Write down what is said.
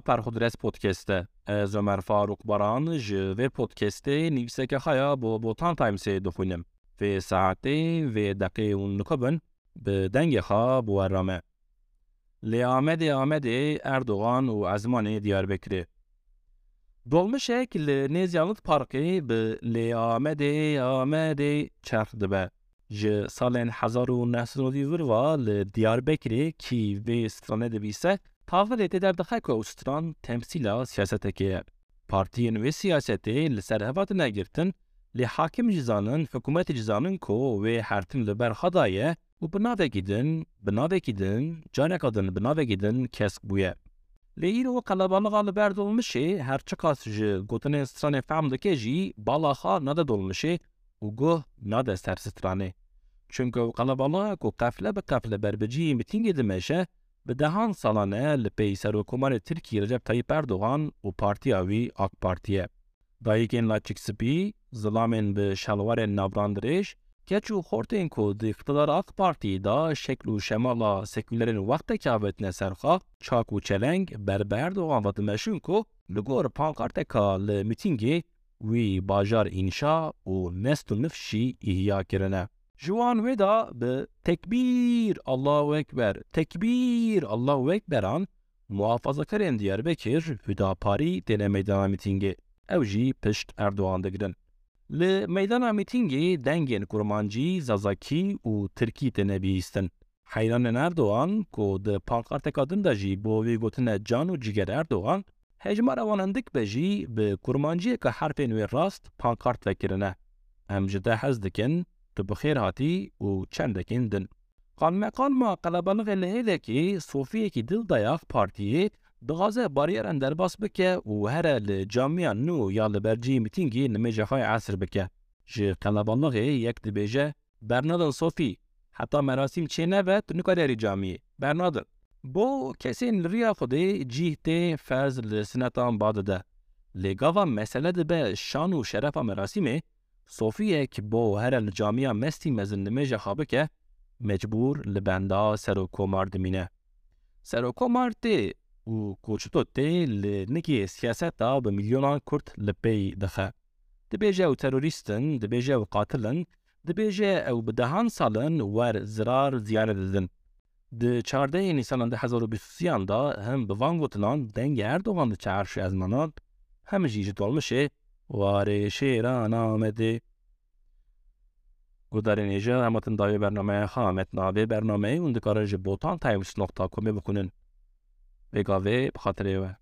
پر خودرس پودکسته. از عمر فاروق بران ج و پودکسته نیوسه که خیا بو بوتان تایمسی دخونم و ساعتی و دقیقه اون نکبن به دنگ خواه بو ارامه لی آمد آمد اردوغان و ازمان دیاربکری Dolmuşek li Nêzyanît Parkê bi lê Amedê Amedê çerx dibe. Ji salên hezar û nehsî vir va li Diyarbekirê kî vê stranê dibîse, tavilê tê derdixe ku ew stran temsîla siyasetekê ye. Partiyên wê siyasetê li ser heva tune girtin, lê hakim jî zanin hikûmetê jî zanin ku wê hertin li ber xeda ye û bi navekî din, bi navekî din, caneka din bi navekî din kesk bûye. Li îro qelebalixan li ber dolmişê her çi qas ji gotinên stranê fehm dike jî bala xwe nade dolmişê û guh nade ser stranê. Çunku ew qelebalixek û qefle bi qefle berbiciyê mîtingê dimeşe bi dehan salan e li pey Serokkomarê Tirkiye Recep Tayyip Erdogan û partiya wî AK Partiye. Dayîkên Laçîkspî, zilamên bi şelwarên navrandirêj, keç û xortên ku di iqtidara AK Partiyê da şekl û şemala sekûlerên wextekî avêtine serxa, çak û çeleng ber bi Erdogan ve dimeşin ku li gor pankarteka li mîtingê wî bajar înşa û nest û nifşî îhya kirine. Şu veda ve tekbir Allahu Ekber, tekbir Allahu Ekber an muhafazakar en Diyarbakır Hüdapari deneme mitingi evji peşt Erdoğan'da giden. Li meydana mitingi dengen kurmancı Zazaki u Türkiye denebi istin. Hayran Erdoğan ko de pankartek adında jî bo vê gotine can ciger Erdoğan hejmara wanan dik be jî bi kurmanciyeke herfên rast pankart vekirine. Em ji te تو بخیر آتی و چند کندن. قان مکان ما قلبان غلیه لکی صوفیه کی دل دیاف پارتیه دغازه باریر در باس بکه و هره لجامیان نو یا لبرجی میتینگی نمیجه خای عصر بکه. جی قلبان یک دبیجه بیجه برنادن صوفی حتا مراسیم چه نوه تو نکاری ری جامیه برنادن. بو کسی نریا خودی جیه تی فرز لسنتان باده ده. لگاوه مسئله ده به شان و شرف مراسیمه صوفیه که با هر الجامعه مستی مزن نمیجه خوابه که مجبور لبندا سر و کمار دمینه. سر و کمار ده و کوچتو ده لنگی سیاست ده به میلیونان کرد لپی دخه. ده بیجه او تروریستن، ده بیجه او قاتلن، ده بیجه او بدهان سالن ور زرار زیاره دزن. ده چارده نیسانان ده هزار و بیسوسیان ده هم بوانگوتنان دنگ اردوغان ده چهرش از همه جیجه دولمشه واری شیرا نام دی و در اینجا هم اتند دایی برنامه خامه نابی برنامه اون دکارج بوتان تایوس نقطه کمی بکنن بگویی بخاطری و.